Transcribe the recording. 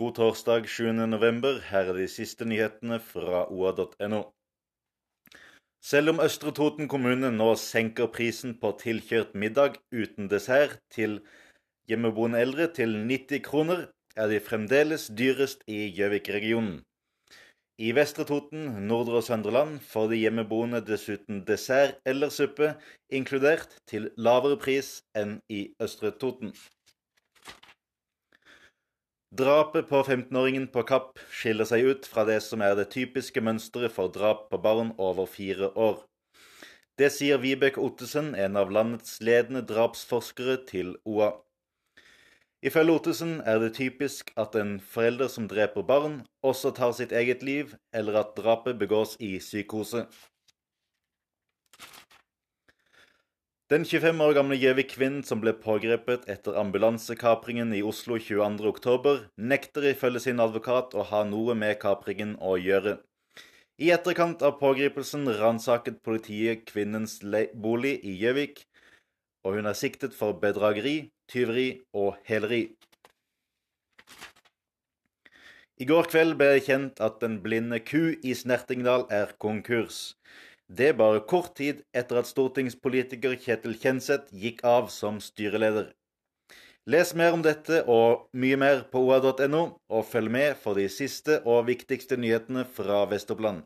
God torsdag 7. november. Her er de siste nyhetene fra oa.no. Selv om Østre Toten kommune nå senker prisen på tilkjørt middag uten dessert til hjemmeboende eldre til 90 kroner, er de fremdeles dyrest i Gjøvik-regionen. I Vestre Toten, Nordre og Søndre Land får de hjemmeboende dessuten dessert eller suppe, inkludert, til lavere pris enn i Østre Toten. Drapet på 15-åringen på Kapp skiller seg ut fra det som er det typiske mønsteret for drap på barn over fire år. Det sier Vibeke Ottesen, en av landets ledende drapsforskere, til OA. Ifølge Ottesen er det typisk at en forelder som dreper barn, også tar sitt eget liv, eller at drapet begås i psykose. Den 25 år gamle Gjøvik-kvinnen som ble pågrepet etter ambulansekapringen i Oslo 22.10, nekter ifølge sin advokat å ha noe med kapringen å gjøre. I etterkant av pågripelsen ransaket politiet kvinnens bolig i Gjøvik, og hun er siktet for bedrageri, tyveri og heleri. I går kveld ble det kjent at Den blinde ku i Snertingdal er konkurs. Det bare kort tid etter at stortingspolitiker Kjetil Kjenseth gikk av som styreleder. Les mer om dette og mye mer på oa.no, og følg med for de siste og viktigste nyhetene fra Vest-Oppland.